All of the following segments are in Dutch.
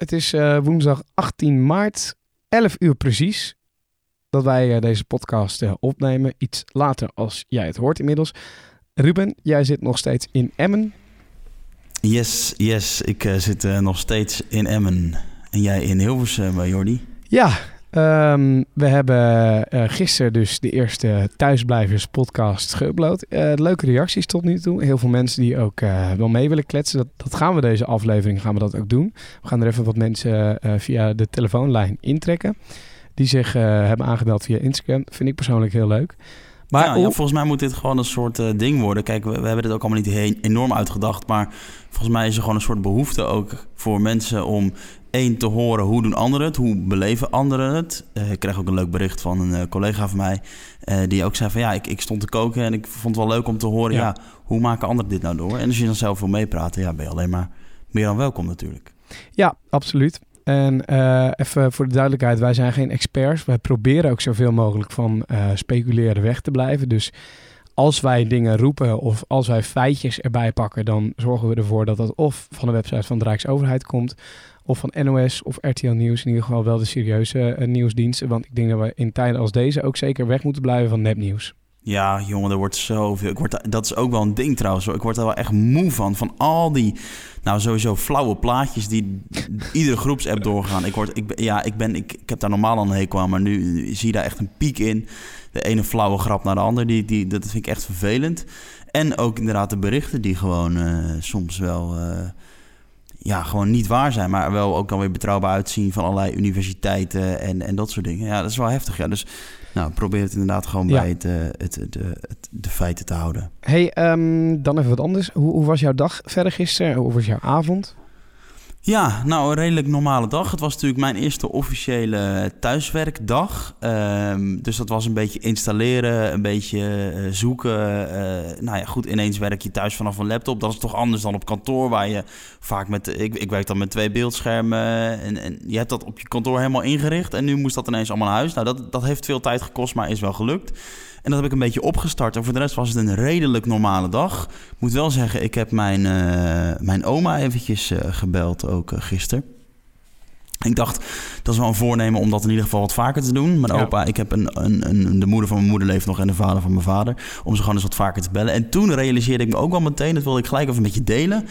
Het is eh, woensdag 18 maart, 11 uur precies, dat wij eh, deze podcast eh, opnemen. Iets later als jij het hoort inmiddels. Ruben, jij zit nog steeds in Emmen. Yes, yes. Ik zit nog steeds in Emmen. En jij in Hilversum, Jordi? Ja, ehm, we hebben eh, gisteren dus de eerste Thuisblijvers podcast geüpload. Eh, leuke reacties tot nu toe. Heel veel mensen die ook eh, wel mee willen kletsen. Dat, dat gaan we deze aflevering gaan we dat ook doen. We gaan er even wat mensen via de telefoonlijn intrekken. Die zich hebben aangemeld via Instagram. Vind ik persoonlijk heel leuk. Maar ja, ja, volgens mij moet dit gewoon een soort ding worden. Kijk, we, we hebben dit ook allemaal niet enorm uitgedacht. Maar volgens mij is er gewoon een soort behoefte ook voor mensen om één te horen hoe doen anderen het, hoe beleven anderen het. Eh, ik kreeg ook een leuk bericht van een eh, collega van mij eh, die ook zei van ja, ik, ik stond te koken en ik vond het wel leuk om te horen, ja. Ja. hoe maken anderen dit nou door? En als je dan zelf wil meepraten, ja, ben je alleen maar meer dan welkom natuurlijk. Ja, absoluut. En even voor de duidelijkheid, wij zijn geen experts. Wij proberen ook zoveel mogelijk van speculeren weg te blijven. Dus als wij dingen roepen of als wij feitjes erbij pakken, dan zorgen we ervoor dat dat of van de website van de Rijksoverheid komt, of van NOS of RTL Nieuws. In ieder geval wel de serieuze eh, nieuwsdiensten. Want ik denk dat we in tijden als deze ook zeker weg moeten blijven van nepnieuws. Ja, jongen, er wordt zoveel. Ik word, da- dat is ook wel een ding trouwens. Ik word er wel echt moe van. Van al die, nou sowieso flauwe plaatjes die iedere groepsapp doorgaan. Ik, word, ik, ja, ik, ben, ik, ik heb daar normaal al een hekel aan, maar nu zie je daar echt een piek in. De ene flauwe grap naar de ander, die, die, dat vind ik echt vervelend. En ook inderdaad de berichten die gewoon eh, soms wel... eh, ja, gewoon niet waar zijn, maar wel ook alweer betrouwbaar uitzien van allerlei universiteiten en, en dat soort dingen. Ja, dat is wel heftig. Ja. Dus nou, probeer het inderdaad gewoon Ja. bij het, eh, het, de, het, de feiten te houden. hey, ehm, dan even wat anders. Hoe, hoe was jouw dag verder gisteren? Hoe was jouw avond? Ja, nou, een redelijk normale dag. Het was natuurlijk mijn eerste officiële thuiswerkdag. Ehm, dus dat was een beetje installeren, een beetje eh, zoeken. Eh, nou ja, goed, ineens werk je thuis vanaf een laptop. Dat is toch anders dan op kantoor, waar je vaak met... Ik, ik werk dan met twee beeldschermen en, en je hebt dat op je kantoor helemaal ingericht. En nu moest dat ineens allemaal naar huis. Nou, dat, dat heeft veel tijd gekost, maar is wel gelukt. En dat heb ik een beetje opgestart. En voor de rest was het een redelijk normale dag. Ik moet wel zeggen, ik heb mijn, eh, mijn oma eventjes eh, gebeld ook eh, gisteren. Ik dacht, dat is wel een voornemen om dat in ieder geval wat vaker te doen. Mijn Ja. opa, ik heb een, een, een, de moeder van mijn moeder leeft nog en de vader van mijn vader. Om ze gewoon eens wat vaker te bellen. En toen realiseerde ik me ook wel meteen, dat wilde ik gelijk even met je delen.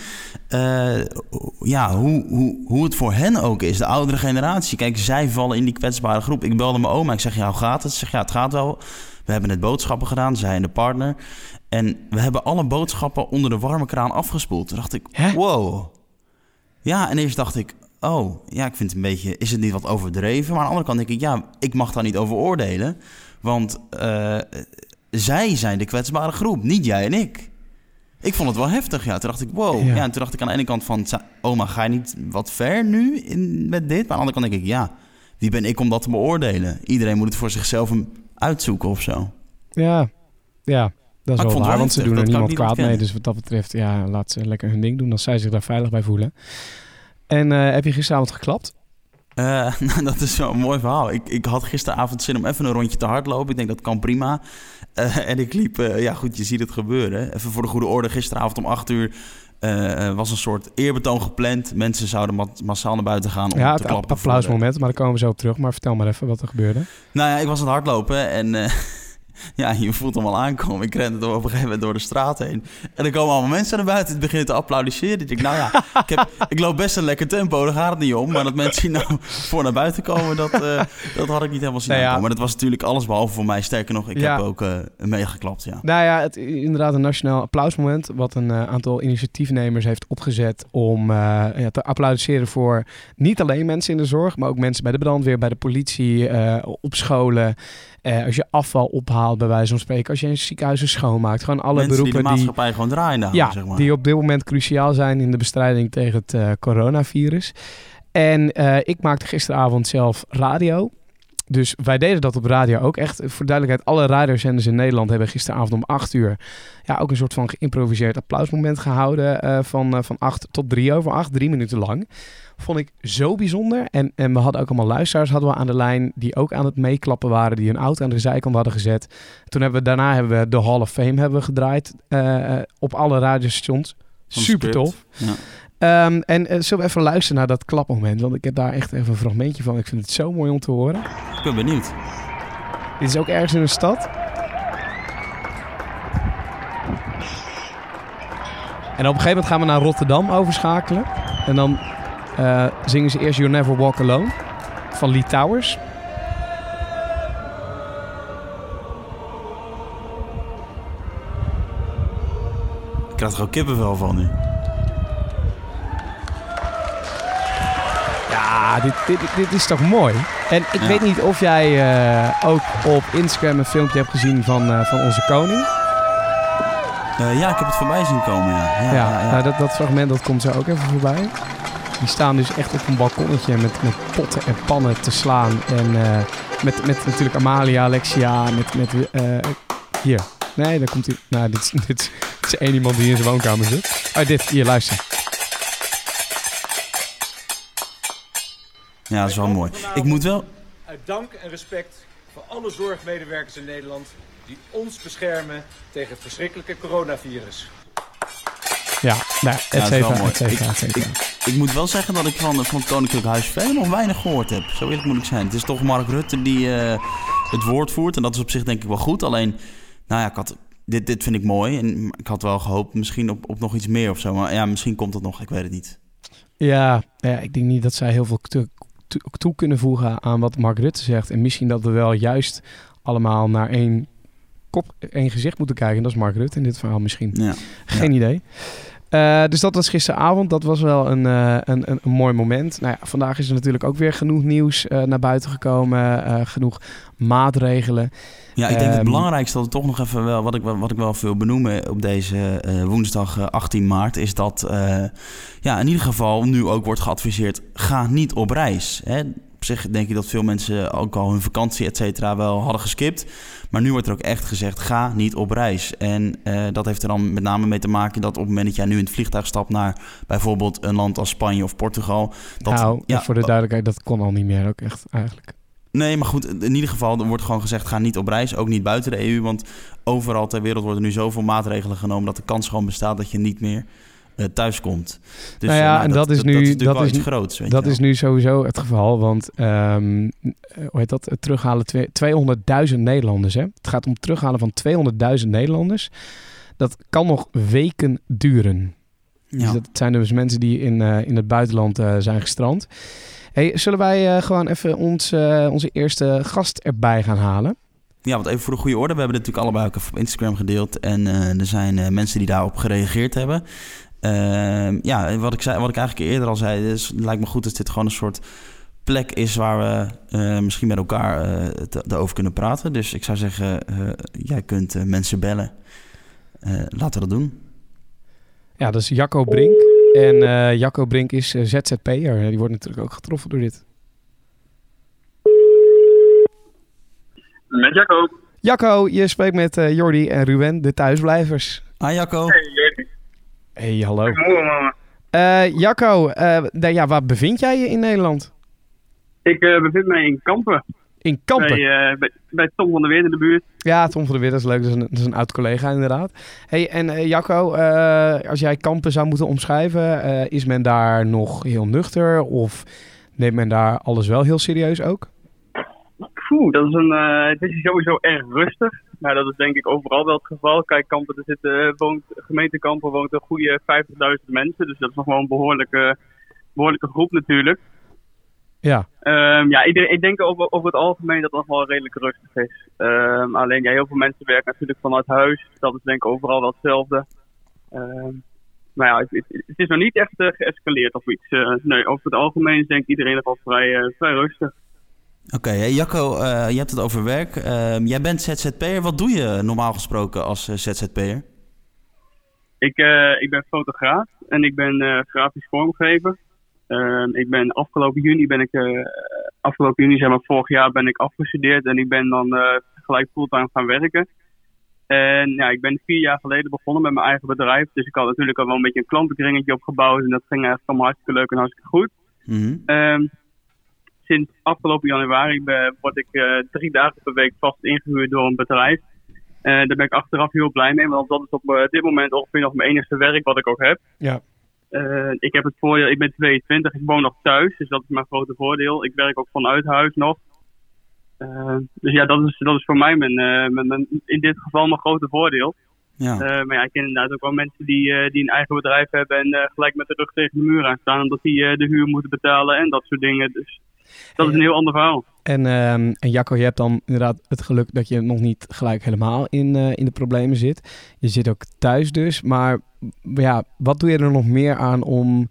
ja, hoe, hoe, hoe het voor hen ook is, de oudere generatie. Kijk, zij vallen in die kwetsbare groep. Ik belde mijn oma, ik zeg, ja, hoe gaat het? Ze zegt, ja, het gaat wel. We hebben net boodschappen gedaan, zij en de partner. En we hebben alle boodschappen onder de warme kraan afgespoeld. Toen dacht ik, Hè? wow. Ja, en eerst dacht ik, oh, ja, ik vind het een beetje, is het niet wat overdreven? Maar aan de andere kant denk ik, ja, ik mag daar niet over oordelen. Want eh, zij zijn de kwetsbare groep, niet jij en ik. Ik vond het wel heftig, ja. Toen dacht ik, wow. Ja. Ja, en toen dacht ik aan de ene kant van, "Za- oma, ga je niet wat ver nu in, met dit? Maar aan de andere kant denk ik, ja, wie ben ik om dat te beoordelen? Iedereen moet het voor zichzelf een- uitzoeken of zo. Ja, ja. Dat is wel waar, want ze doen er niemand kwaad mee. Dus wat dat betreft, ja, laat ze lekker hun ding doen als zij zich daar veilig bij voelen. En eh, heb je gisteravond geklapt? Eh, nou, dat is wel een mooi verhaal. Ik, ik had gisteravond zin om even een rondje te hardlopen. Ik denk dat kan prima. Eh, en ik liep, ja goed, je ziet het gebeuren. Even voor de goede orde, gisteravond om 8 uur eh, was een soort eerbetoon gepland. Mensen zouden ma- massaal naar buiten gaan om ja, te het klappen. de- applausmoment, maar daar komen we zo op terug. Maar vertel maar even wat er gebeurde. Nou ja, ik was aan het hardlopen en eh, ja, je voelt hem al aankomen. Ik rende op een gegeven moment door de straat heen. En er komen allemaal mensen naar buiten die beginnen te applaudisseren. Ik denk, nou ja, ik, heb, ik loop best een lekker tempo, daar gaat het niet om. Maar dat mensen hier nou voor naar buiten komen, dat, eh, dat had ik niet helemaal zien Nou ja. Maar dat was natuurlijk alles behalve voor mij. Sterker nog, ik Ja. heb ook eh meegeklapt, ja. Nou ja, het, inderdaad een nationaal applausmoment. Wat een eh, aantal initiatiefnemers heeft opgezet om ja, te applaudisseren voor niet alleen mensen in de zorg, maar ook mensen bij de brandweer, bij de politie, op scholen. Als je afval ophaalt, bij wijze van spreken. Als je in ziekenhuizen schoonmaakt. Gewoon alle mensen die de beroepen die, maatschappij gewoon draaien nou, ja, zeg maar. die op dit moment cruciaal zijn in de bestrijding tegen het eh, coronavirus. En eh, ik maakte gisteravond zelf radio. Dus wij deden dat op radio ook echt. Voor duidelijkheid, alle radiozenders in Nederland hebben gisteravond om 8 uur ja, ook een soort van geïmproviseerd applausmoment gehouden. eh, van, van 8 tot 3 over 8, drie minuten lang. Vond ik zo bijzonder. En, en we hadden ook allemaal luisteraars hadden we aan de lijn die ook aan het meeklappen waren, die hun auto aan de zijkant hadden gezet. Toen hebben we daarna hebben we de Hall of Fame hebben we gedraaid eh, eh, op alle radiostations. Super tof. Ja. Ehm, en uh, zullen we even luisteren naar dat klapmoment? Want ik heb daar echt even een fragmentje van. Ik vind het zo mooi om te horen. Ik ben benieuwd. Dit is ook ergens in een stad. En op een gegeven moment gaan we naar Rotterdam overschakelen. En dan uh, zingen ze eerst You Never Walk Alone van Lee Towers. Ik krijg er gewoon kippenvel van nu. Ja, dit, dit, dit is toch mooi? En ik weet niet of jij uh, ook op Instagram een filmpje hebt gezien van, uh, van onze koning. Ja, ik heb het voorbij zien komen, ja. Ja, ja, ja. Nou, dat, dat fragment dat komt zo ook even voorbij. Die staan dus echt op een balkonnetje met, met potten en pannen te slaan. En uh, met, met natuurlijk Amalia, Alexia, met... met uh, hier. Nee, dan komt hij... Nou, dit, dit, dit is één iemand die in zijn woonkamer zit. Oh, dit. Hier, luister. Ja, dat is wel mooi. Ik moet wel... Uit dank en respect voor alle zorgmedewerkers in Nederland... die ons beschermen tegen het verschrikkelijke coronavirus. Ja, nou, et Ja, cetera, mooi. et cetera, et Ik, cetera. ik, ik moet wel zeggen dat ik van, van het Koninklijk Huis verder nog weinig gehoord heb. Zo eerlijk moet ik zijn. Het is toch Mark Rutte die eh, het woord voert. En dat is op zich denk ik wel goed. Alleen, nou ja, ik had, dit, dit vind ik mooi. En ik had wel gehoopt misschien op, op nog iets meer of zo. Maar ja, misschien komt dat nog. Ik weet het niet. Ja, ja, ik denk niet dat zij heel veel toe- toe kunnen voegen aan wat Mark Rutte zegt. En misschien dat we wel juist allemaal naar één kop, één gezicht moeten kijken. En dat is Mark Rutte in dit verhaal misschien. Ja. Geen idee. Eh, dus dat was gisteravond. Dat was wel een, eh, een, een, een mooi moment. Nou ja, vandaag is er natuurlijk ook weer genoeg nieuws eh, naar buiten gekomen. genoeg maatregelen. Ja, ik denk het Ehm, belangrijkste dat toch nog even wel, wat ik, wel- wat ik wel wil benoemen op deze woensdag eh, 18 maart, is dat ja, in ieder geval nu ook wordt geadviseerd, ga niet op reis. Hè? Op zich denk ik dat veel mensen ook al hun vakantie, et cetera, wel hadden geskipt. Maar nu wordt er ook echt gezegd, ga niet op reis. En eh, dat heeft er dan met name mee te maken dat op het moment dat jij nu in het vliegtuig stapt naar bijvoorbeeld een land als Spanje of Portugal. Dat, nou, ja, voor de duidelijkheid, dat kon al niet meer ook echt eigenlijk. Nee, maar goed, in ieder geval er wordt gewoon gezegd: ga niet op reis, ook niet buiten de EU. Want overal ter wereld worden nu zoveel maatregelen genomen dat de kans gewoon bestaat dat je niet meer thuis komt. Dus, Nou ja, eh, en dat is nu- dat is groots. Weet Dat je is nu sowieso het geval, want ehm, eh, hoe heet dat? Het terughalen twee- 200.000 Nederlanders. Hè? Het gaat om het terughalen van 200.000 Nederlanders. Dat kan nog weken duren. Dus Ja. dat zijn dus mensen die in, eh, in het buitenland eh, zijn gestrand. Hey, zullen wij eh, gewoon even ons, eh, onze eerste gast erbij gaan halen? ja, want even voor de goede orde: we hebben dit natuurlijk allebei ook op Instagram gedeeld. En eh, er zijn eh, mensen die daarop gereageerd hebben. Ehm, ja, wat ik, zei, wat ik eigenlijk eerder al zei, is, het lijkt me goed dat dit gewoon een soort plek is waar we eh, misschien met elkaar eh, het erover kunnen praten. Dus ik zou zeggen, eh, jij kunt mensen bellen. Eh, laten we dat doen. Ja, dat is Jacco Brink. En eh, Jacco Brink is ZZP'er. Die wordt natuurlijk ook getroffen door dit. Met Jacco. Jacco, je spreekt met Jordi en Ruben, de thuisblijvers. Ah, Jacco. Hey, Jordi. Hey, hallo. Goedemorgen, mama. Eh, Jacco, eh, ja, waar bevind jij je in Nederland? Ik eh, bevind mij in Kampen. In Kampen. Bij, bij, bij Tom van der Weer in de buurt. Ja, Tom van der Weer, dat is leuk. Dat is een, dat is een oud collega inderdaad. Hey, en Jacco, als jij Kampen zou moeten omschrijven, is men daar nog heel nuchter of neemt men daar alles wel heel serieus ook? Poeh, dat is een, eh, het is sowieso erg rustig. Nou, dat is denk ik overal wel het geval. Kijk, Kampen, er zit, eh, woont, gemeente Kampen woont een goede 50.000 mensen. Dus dat is nog wel een behoorlijke, behoorlijke groep natuurlijk. Ja, Ehm, ja, ik, denk- ik denk over, over het algemeen dat het nog wel redelijk rustig is. Ehm, alleen, ja, heel veel mensen werken natuurlijk vanuit huis. Dat is denk ik overal wel hetzelfde. Ehm, maar ja, het, het- het is nog niet echt eh, geëscaleerd of iets. Nee, over het algemeen is denk ik iedereen nog wel vrij, vrij rustig. Oké, Jacco, eh, je hebt het over werk. Ehm, jij bent ZZP'er. Wat doe je normaal gesproken als eh, ZZP'er? Ik, eh, ik ben fotograaf en ik ben grafisch vormgever. Ehm, ik ben afgelopen juni ben ik, eh, afgelopen juni zeg maar vorig jaar ben ik afgestudeerd en ik ben dan gelijk fulltime gaan werken. En ja, ik ben vier jaar geleden begonnen met mijn eigen bedrijf. Dus ik had natuurlijk al wel een beetje een klantenkringetje opgebouwd en dat ging eigenlijk allemaal hartstikke leuk en hartstikke goed. Ehm, sinds afgelopen januari ben- word ik eh, drie dagen per week vast ingehuurd door een bedrijf. Eh, daar ben ik achteraf heel blij mee, want dat is op eh, dit moment ongeveer nog mijn enigste werk wat ik ook heb. ja. Eh, ik heb het voordeel, ik ben 22, ik woon nog thuis, dus dat is mijn grote voordeel. Ik werk ook vanuit huis nog. Eh, dus ja, dat is, dat is voor mij mijn, eh, mijn, mijn- in dit geval mijn grote voordeel. Ja. Eh, maar ja, ik ken inderdaad ook wel mensen die, eh, die een eigen bedrijf hebben en eh, gelijk met de rug tegen de muur aan staan, omdat die eh, de huur moeten betalen en dat soort dingen. Dus dat is een heel ander verhaal. En, ehm, en Jacco, je hebt dan inderdaad het geluk dat je nog niet gelijk helemaal in, eh, in de problemen zit. Je zit ook thuis dus. Maar ja, wat doe je er nog meer aan om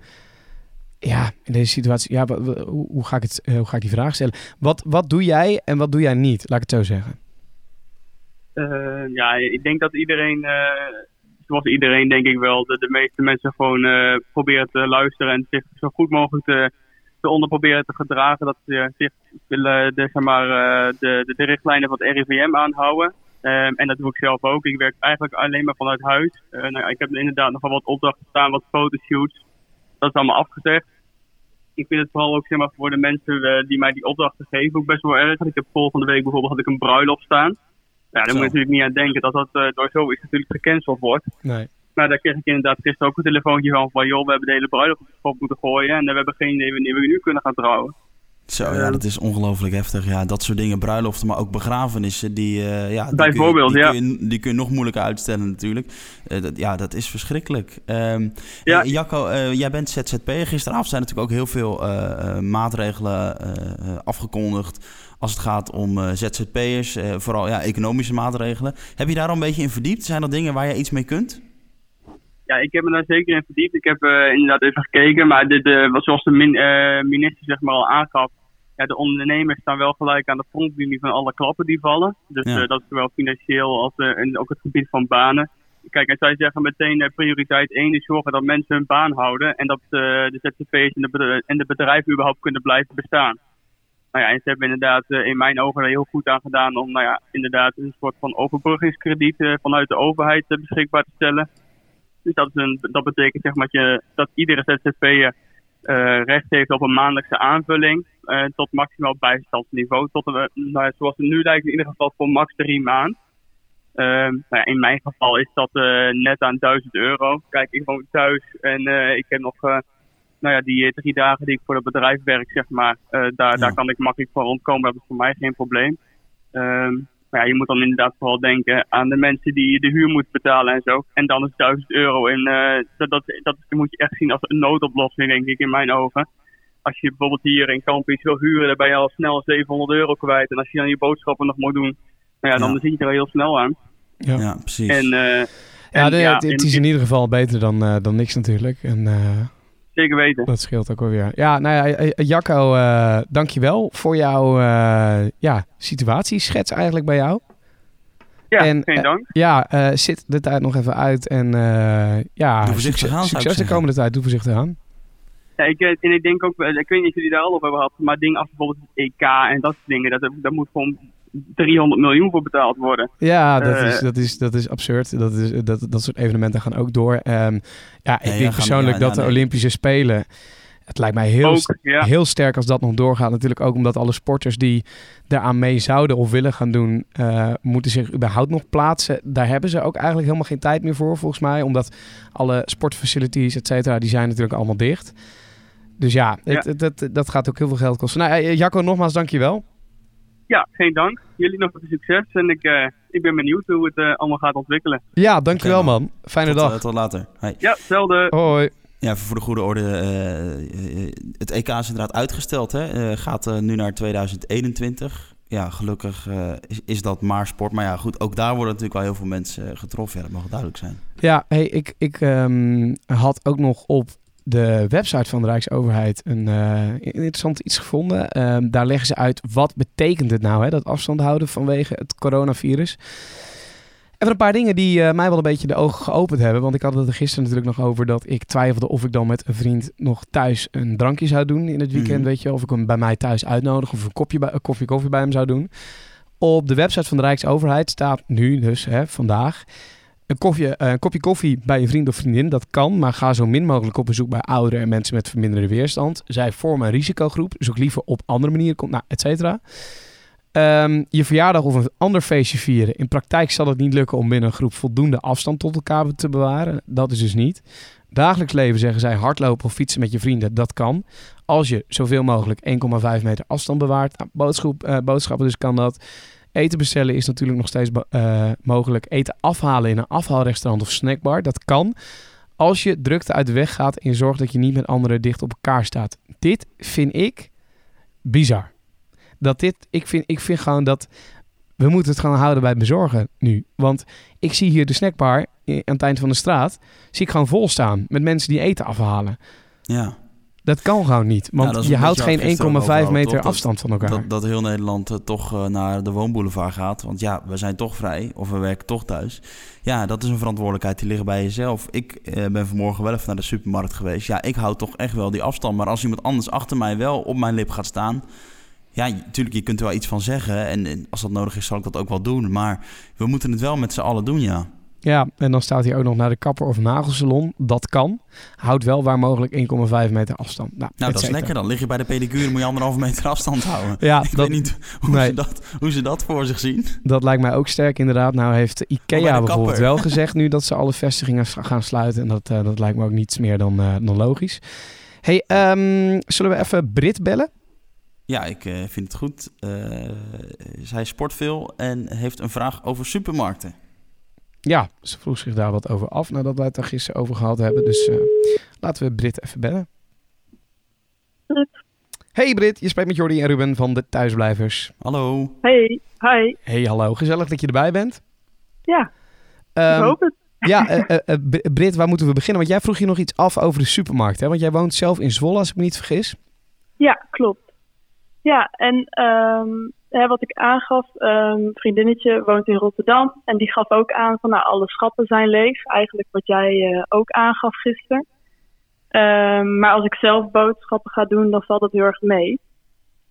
ja, in deze situatie... Ja, hoe, ga ik het, eh, hoe ga ik die vraag stellen? Wat, wat doe jij en wat doe jij niet? Laat ik het zo zeggen. Eh, ja, ik denk dat iedereen, eh, zoals iedereen denk ik wel, de, de meeste mensen gewoon eh, proberen te luisteren en zich zo goed mogelijk te, onder proberen te gedragen. Dat ze zich willen de, zeg maar, eh, de, de, de richtlijnen van het RIVM aanhouden. Ehm, en dat doe ik zelf ook. Ik werk eigenlijk alleen maar vanuit huis. Eh, nou, ik heb inderdaad nogal wat opdrachten staan, wat fotoshoots. Dat is allemaal afgezegd. Ik vind het vooral ook zeg maar, voor de mensen eh, die mij die opdrachten geven ook best wel erg. Ik heb volgende week bijvoorbeeld had ik een bruiloft staan. Ja, daar Zo. moet je natuurlijk niet aan denken dat dat door zoiets natuurlijk gecanceld wordt. Nee. Maar daar kreeg ik inderdaad gisteren ook een telefoontje van van joh, we hebben de hele bruiloft op moeten gooien en eh, we hebben geen idee wanneer we nu kunnen gaan trouwen. Zo, ja, Eh, dat is ongelooflijk heftig. Ja, dat soort dingen, bruiloften, maar ook begrafenissen, die, eh, ja, die Bijvoorbeeld, kun je, ja. die, kun je, die kun je nog moeilijker uitstellen natuurlijk. Eh, dat, ja, dat is verschrikkelijk. Ehm Ja. hey, Jacco, eh, jij bent ZZP'er. Gisteravond zijn natuurlijk ook heel veel eh, eh, maatregelen eh, eh, afgekondigd als het gaat om eh, ZZP'ers. eh, vooral ja, economische maatregelen. Heb je daar al een beetje in verdiept? Zijn er dingen waar je iets mee kunt? Ja, ik heb me daar zeker in verdiept. Ik heb eh, inderdaad even gekeken, maar dit, wat- zoals de min, eh, minister zeg maar al aangaf, ja, de ondernemers staan wel gelijk aan de frontlinie van alle klappen die vallen. Dus Ja. dat is zowel financieel als en ook het gebied van banen. Kijk, en zij zeggen meteen prioriteit 1 is zorgen dat mensen hun baan houden en dat de ZZP'ers en de, bedrijven, en de bedrijven überhaupt kunnen blijven bestaan. Nou ja, en ze hebben inderdaad in mijn ogen er heel goed aan gedaan om nou ja, inderdaad een soort van overbruggingskrediet vanuit de overheid beschikbaar te stellen. Dus dat, is een, dat betekent zeg maar dat, je, dat iedere ZZP'er eh recht heeft op een maandelijkse aanvulling eh, tot maximaal bijstandsniveau. Tot een, nou zoals het nu lijkt in ieder geval voor max drie maand. Ehm, nou ja, in mijn geval is dat eh, net aan 1000 euro. Kijk, ik woon thuis en ik heb nog nou ja, die drie dagen die ik voor het bedrijf werk, zeg maar. daar, Ja. daar kan ik makkelijk voor rondkomen. Dat is voor mij geen probleem. Ehm, maar ja, je moet dan inderdaad vooral denken aan de mensen die de huur moeten betalen en zo. En dan is 1000 euro. En eh, dat, dat, dat moet je echt zien als een noodoplossing, denk ik, in mijn ogen. Als je bijvoorbeeld hier in Kamp iets wil huren, dan ben je al snel 700 euro kwijt. En als je dan je boodschappen nog moet doen, nou ja, dan Ja. zit je er heel snel aan. Ja, Ja, precies. En, eh, ja, en de- ja, het, het en- is in ieder geval beter dan, eh, dan niks natuurlijk. En eh, zeker weten. dat scheelt ook wel weer. Ja, nou ja, eh, Jacco, eh dankjewel voor jouw eh, ja, situatieschets eigenlijk bij jou. Ja, En, geen eh, dank. Ja, eh, zit de tijd nog even uit en eh, ja, Doe voorzichtig succes, aan, succes de komende tijd. Doe voorzichtig aan. Ja, ik, eh, en ik denk ook, eh, ik weet niet of jullie daar al over hebben gehad, maar dingen als bijvoorbeeld het EK en dat soort dingen, dat, daar moet gewoon 300 miljoen voor betaald worden. Ja, dat, Eh, is, dat, is, dat is absurd. Dat, is, dat, dat soort evenementen gaan ook door. Ehm, ja, ik denk persoonlijk ja, dat de nee. Olympische Spelen... Het lijkt mij heel, ook, ja. heel sterk als dat nog doorgaat. Natuurlijk ook omdat alle sporters die daaraan mee zouden of willen gaan doen... eh, moeten zich überhaupt nog plaatsen. Daar hebben ze ook eigenlijk helemaal geen tijd meer voor, volgens mij. Omdat alle sportfacilities, et cetera, die zijn natuurlijk allemaal dicht. Dus ja, het- dat gaat ook heel veel geld kosten. Nou, eh, Jacco, nogmaals dankjewel. Ja, geen dank. Jullie nog veel succes en ik, eh, ik ben benieuwd hoe het eh, allemaal gaat ontwikkelen. Ja, dankjewel man. man. Fijne tot, dag. eh, tot later. Hey. Ja, hetzelfde. Hoi. Ja, even voor de goede orde. het EK is inderdaad uitgesteld. Hè? Eh, gaat eh, nu naar 2021. Ja, gelukkig eh, is, is dat maar sport. Maar ja, goed, ook daar worden natuurlijk wel heel veel mensen getroffen. Ja, dat mag duidelijk zijn. Ja, hey, ik, ik ehm, had ook nog op de website van de Rijksoverheid een eh, interessant iets gevonden. Ehm, daar leggen ze uit wat betekent het nou, hè, dat afstand houden vanwege het coronavirus. Even een paar dingen die eh, mij wel een beetje de ogen geopend hebben. Want ik had het er gisteren natuurlijk nog over dat ik twijfelde of ik dan met een vriend nog thuis een drankje zou doen in het weekend. Mhm. Weet je, of ik hem bij mij thuis uitnodig of een kopje, bij, een kopje koffie bij hem zou doen. Op de website van de Rijksoverheid staat nu dus hè, vandaag een, koffie, eh, een kopje koffie bij je vriend of vriendin, dat kan, maar ga zo min mogelijk op bezoek bij ouderen en mensen met verminderde weerstand. Zij vormen een risicogroep, zoek liever op andere manieren, nou, et cetera. Ehm, je verjaardag of een ander feestje vieren. In praktijk zal het niet lukken om binnen een groep voldoende afstand tot elkaar te bewaren. Dat is dus niet. Dagelijks leven zeggen zij hardlopen of fietsen met je vrienden, dat kan. Als je zoveel mogelijk 1,5 meter afstand bewaart. Nou, eh, boodschappen dus kan dat. Eten bestellen is natuurlijk nog steeds uh, mogelijk. Eten afhalen in een afhaalrestaurant of snackbar, dat kan. Als je drukte uit de weg gaat en je zorgt dat je niet met anderen dicht op elkaar staat. Dit vind ik bizar. Dat dit, ik vind, ik vind gewoon dat we moeten het gewoon houden bij bezorgen nu. Want ik zie hier de snackbar aan het eind van de straat, zie ik gewoon vol staan met mensen die eten afhalen. Ja. Dat kan gewoon niet, want je houdt geen 1,5 meter afstand van elkaar. Dat, dat heel Nederland uh, toch uh, naar de woonboulevard gaat. Want ja, we zijn toch vrij of we werken toch thuis. Ja, dat is een verantwoordelijkheid die ligt bij jezelf. Ik uh, ben vanmorgen wel even naar de supermarkt geweest. Ja, ik hou toch echt wel die afstand. Maar als iemand anders achter mij wel op mijn lip gaat staan... Ja, natuurlijk, je kunt er wel iets van zeggen. En, en als dat nodig is, zal ik dat ook wel doen. Maar we moeten het wel met z'n allen doen, ja. Ja, en dan staat hij ook nog naar de kapper of nagelsalon. Dat kan. Houd wel waar mogelijk 1,5 meter afstand. Nou, nou dat is lekker. Dan lig je bij de pedicure, moet je anderhalve meter afstand houden. Ja, ik weet niet hoe, nee. ze dat, hoe ze dat voor zich zien. Dat lijkt mij ook sterk inderdaad. Nou heeft IKEA bijvoorbeeld wel gezegd nu dat ze alle vestigingen gaan sluiten. En dat, uh, dat lijkt me ook niets meer dan, uh, dan logisch. hey, um, zullen we even Brit bellen? Ja, ik uh, vind het goed. zij sport veel en heeft een vraag over supermarkten. Ja, ze vroeg zich daar wat over af nadat wij het er gisteren over gehad hebben. Dus uh, laten we Brit even bellen. Hey Brit, je spreekt met Jordi en Ruben van de Thuisblijvers. Hallo. Hey, hi. Hey, hallo. Gezellig dat je erbij bent. Ja, um, ik hoop het. Ja, uh, uh, Brit, waar moeten we beginnen? Want jij vroeg je nog iets af over de supermarkt, hè? Want jij woont zelf in Zwolle, als ik me niet vergis. Ja, klopt. Ja, en um, wat ik aangaf, een vriendinnetje woont in Rotterdam. En die gaf ook aan van nou, alle schappen zijn leeg. Eigenlijk wat jij uh, ook aangaf gisteren. Um, maar als ik zelf boodschappen ga doen, dan valt dat heel erg mee.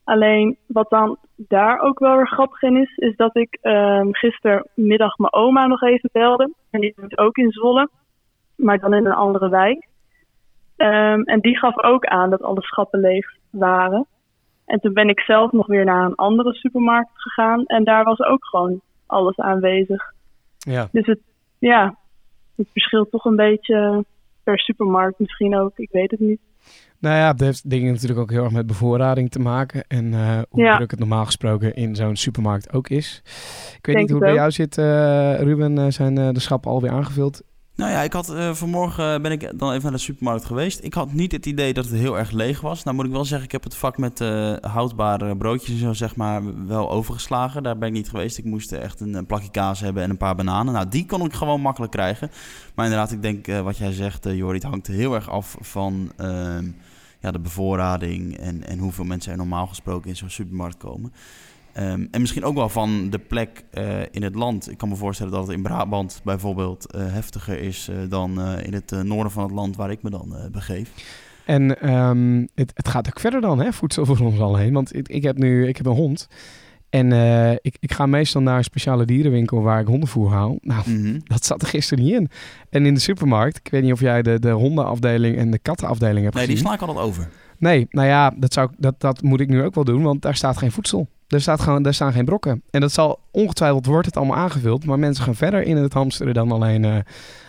Alleen wat dan daar ook wel weer grappig in is, is dat ik um, gistermiddag mijn oma nog even belde. En die woont ook in Zwolle, maar dan in een andere wijk. En die gaf ook aan dat alle schappen leeg waren. En toen ben ik zelf nog weer naar een andere supermarkt gegaan. En daar was ook gewoon alles aanwezig. Ja. Dus het, ja, het verschilt toch een beetje per supermarkt misschien ook. Ik weet het niet. Nou ja, dat heeft dingen natuurlijk ook heel erg met bevoorrading te maken. En uh, hoe ja. druk het normaal gesproken in zo'n supermarkt ook is. Ik weet Denk niet hoe het bij jou zit, uh, Ruben. Uh, zijn de schappen alweer aangevuld? Nou ja, ik had uh, vanmorgen ben ik dan even naar de supermarkt geweest. Ik had niet het idee dat het heel erg leeg was. Nou moet ik wel zeggen, ik heb het vak met uh, houdbare broodjes en zo zeg maar wel overgeslagen. Daar ben ik niet geweest. Ik moest echt een, plakje kaas hebben en een paar bananen. Nou, die kon ik gewoon makkelijk krijgen. Maar inderdaad, ik denk wat jij zegt, Jorrit, het hangt heel erg af van ehm, ja, de bevoorrading en, en hoeveel mensen er normaal gesproken in zo'n supermarkt komen. Um, en misschien ook wel van de plek uh, in het land. Ik kan me voorstellen dat het in Brabant bijvoorbeeld uh, heftiger is uh, dan in het noorden van het land waar ik me dan begeef. En um, het, het, gaat ook verder dan, hè, voedsel voor ons al heen. Want ik, ik, heb nu ik heb een hond. En ik, ik ga meestal naar een speciale dierenwinkel waar ik hondenvoer haal. Nou, Mhm. mm -hmm. dat zat er gisteren niet in. En in de supermarkt, ik weet niet of jij de, de hondenafdeling en de kattenafdeling hebt nee, gezien. Nee, die sla ik altijd over. Nee, nou ja, dat, zou, dat, dat moet ik nu ook wel doen, want daar staat geen voedsel. Er, staat gewoon, er staan geen brokken. En dat zal ongetwijfeld wordt het allemaal aangevuld. Maar mensen gaan verder in het hamsteren dan alleen uh,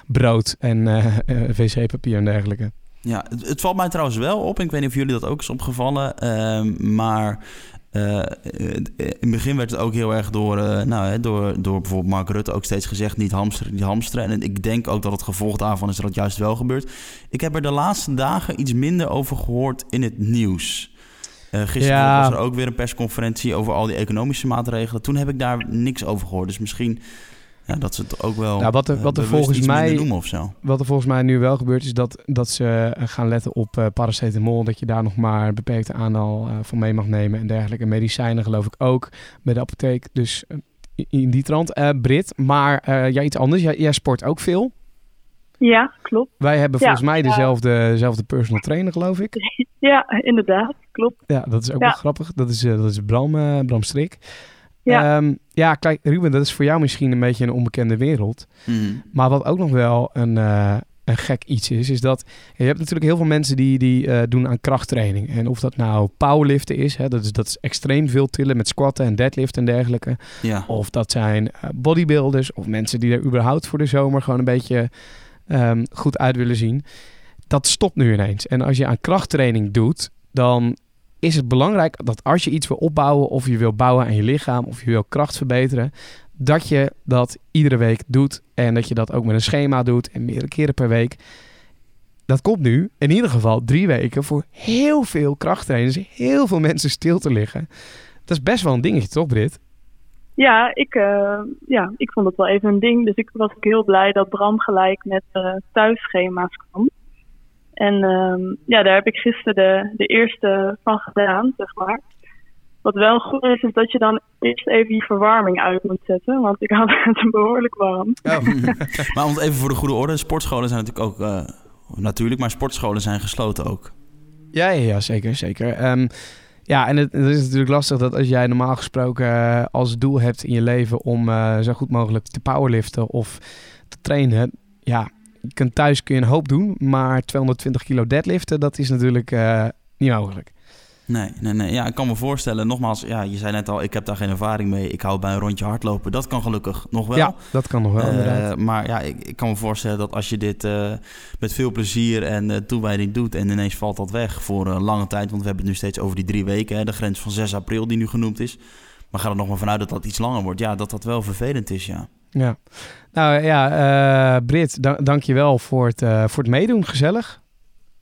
brood en uh, uh, wc-papier en dergelijke. Ja, het, valt mij trouwens wel op. Ik weet niet of jullie dat ook is opgevallen. maar uh, in het begin werd het ook heel erg door, nou, hè, door, door bijvoorbeeld Mark Rutte ook steeds gezegd: niet hamsteren, niet hamsteren. En ik denk ook dat het gevolg daarvan is dat het juist wel gebeurt. Ik heb er de laatste dagen iets minder over gehoord in het nieuws. Uh, gisteren ja. was er ook weer een persconferentie over al die economische maatregelen. Toen heb ik daar niks over gehoord. Dus misschien ja, dat ze het ook wel. Nou, wat er, wat er volgens mij noemen of zo. Wat er volgens mij nu wel gebeurt, is dat, dat ze gaan letten op uh, paracetamol. Dat je daar nog maar een beperkte aantal uh, van mee mag nemen en dergelijke. Medicijnen geloof ik ook bij de apotheek. Dus in die trant. Brit, maar ja, iets anders. Jij, jij sport ook veel. Ja, klopt. Wij hebben volgens ja, mij dezelfde, ja. dezelfde personal trainer, geloof ik. Ja, inderdaad. Klopt. Ja, dat is ook wel grappig. Dat is, dat is Bram, Bram Strik. Ja. Um, ja, kijk, Ruben, dat is voor jou misschien een beetje een onbekende wereld. Mm. Maar wat ook nog wel een, uh, een gek iets is, is dat je hebt natuurlijk heel veel mensen die, die uh, doen aan krachttraining. En of dat nou powerliften is, hè, dat, is, dat is extreem veel tillen met squatten en deadlift en dergelijke. Ja. Of dat zijn uh, bodybuilders of mensen die er überhaupt voor de zomer gewoon een beetje um, goed uit willen zien. dat stopt nu ineens. En als je aan krachttraining doet, dan is het belangrijk dat als je iets wil opbouwen of je wil bouwen aan je lichaam of je wil kracht verbeteren, dat je dat iedere week doet en dat je dat ook met een schema doet en meerdere keren per week. Dat komt nu in ieder geval drie weken voor heel veel krachttrainers, heel veel mensen stil te liggen. Dat is best wel een dingetje, toch, Brit? Ja, ik, uh, ja, ik vond het wel even een ding. Dus ik was ook heel blij dat Bram gelijk met uh, thuisschema's kwam. En uh, ja, daar heb ik gisteren de, de eerste van gedaan, zeg maar. Wat wel goed is, is dat je dan eerst even je verwarming uit moet zetten. Want ik had het behoorlijk warm. Oh. maar om even voor de goede orde, sportscholen zijn natuurlijk ook... Uh, natuurlijk, maar sportscholen zijn gesloten ook. Ja, ja, ja zeker, zeker. Um, ja, en het, is natuurlijk lastig dat als jij normaal gesproken uh, als doel hebt in je leven om uh, zo goed mogelijk te powerliften of te trainen, ja, je kunt thuis kun je een hoop doen, maar 220 kilo deadliften, dat is natuurlijk uh, niet mogelijk. Nee, nee, nee. Ja, ik kan me voorstellen, nogmaals, ja, je zei net al, ik heb daar geen ervaring mee. Ik hou bij een rondje hardlopen. Dat kan gelukkig nog wel. Ja, dat kan nog wel, uh, Maar ja, ik, ik, kan me voorstellen dat als je dit uh, met veel plezier en uh, toewijding doet... en ineens valt dat weg voor een lange tijd... want we hebben het nu steeds over die drie weken, hè, de grens van 6 april die nu genoemd is. Maar ga er nog maar vanuit dat dat iets langer wordt. Ja, dat dat wel vervelend is, ja. Ja. Nou ja, Brit, da dank je wel voor het, voor het meedoen. Gezellig.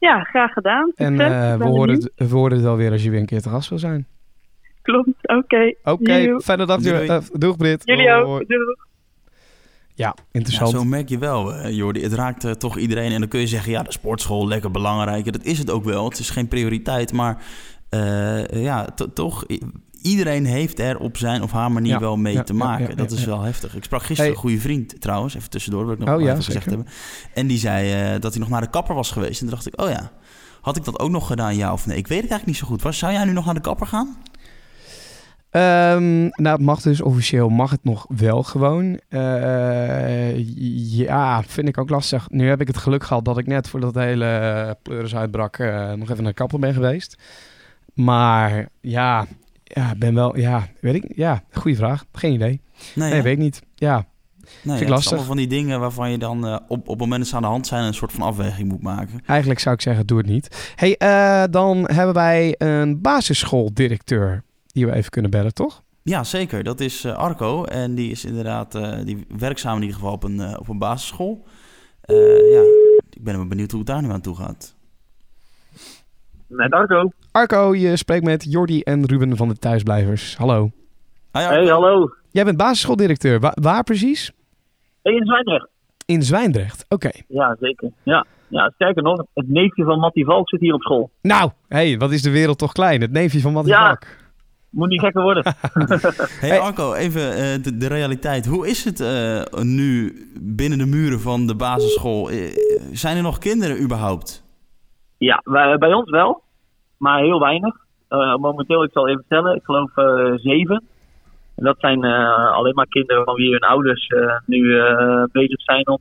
Ja, graag gedaan. En uh, we, horen het, we horen het wel weer als je weer een keer te gast wil zijn. Klopt, oké. Okay. Oké, okay, fijne dag. Doei. Uh, doeg Brit. Jullie ook. Doeg. Ja, interessant. Ja, zo merk je wel, uh, Jordi. Het raakt uh, toch iedereen. En dan kun je zeggen, ja, de sportschool, lekker belangrijk. Dat is het ook wel. Het is geen prioriteit. Maar uh, ja, toch iedereen heeft er op zijn of haar manier ja, wel mee ja, te maken. Ja, dat is wel heftig. Ik sprak gisteren hey. een goede vriend trouwens, even tussendoor, wil ik nog oh, even gezegd hebben. En die zei uh, dat hij nog naar de kapper was geweest. En toen dacht ik, oh ja, had ik dat ook nog gedaan, ja of nee? Ik weet het eigenlijk niet zo goed. Was, zou jij nu nog naar de kapper gaan? Um, nou, het mag dus officieel mag het nog wel gewoon. Uh, ja, vind ik ook lastig. Nu heb ik het geluk gehad dat ik net voordat de hele pleuris uitbrak uh, nog even naar de kapper ben geweest. Maar ja, ja, ben wel, ja, weet ik, ja, goede vraag. Geen idee. Nee, nee weet ik niet. Ja, Nee, ja, lastig. van die dingen waarvan je dan uh, op, op het moment dat ze aan de hand zijn... een soort van afweging moet maken. Eigenlijk zou ik zeggen, doe het niet. hey, uh, dan hebben wij een basisschooldirecteur... die we even kunnen bellen, toch? Ja, zeker. Dat is uh, Arco. En die is inderdaad die werkzaam in ieder geval op een, op een basisschool. ja, ik ben benieuwd hoe het daar nu aan toe gaat. Met Arco. Arco, je spreekt met Jordi en Ruben van de Thuisblijvers. Hallo. Hi, hey, hallo. Jij bent basisschooldirecteur. Wa waar precies? In Zwijndrecht. In Zwijndrecht, oké. Okay. Ja, zeker. Ja. ja, sterker nog, het neefje van Mattie Valk zit hier op school. Nou, hé, hey, wat is de wereld toch klein. Het neefje van Mattie ja. Valk. Moet niet gekker worden. hey Arco, even uh, de, de, realiteit. Hoe is het uh, nu binnen de muren van de basisschool? Uh, zijn er nog kinderen überhaupt? Ja, bij ons wel. Maar heel weinig. Uh, momenteel, ik zal even tellen, ik geloof uh, zeven. En dat zijn uh, alleen maar kinderen van wie hun ouders nu bezig zijn om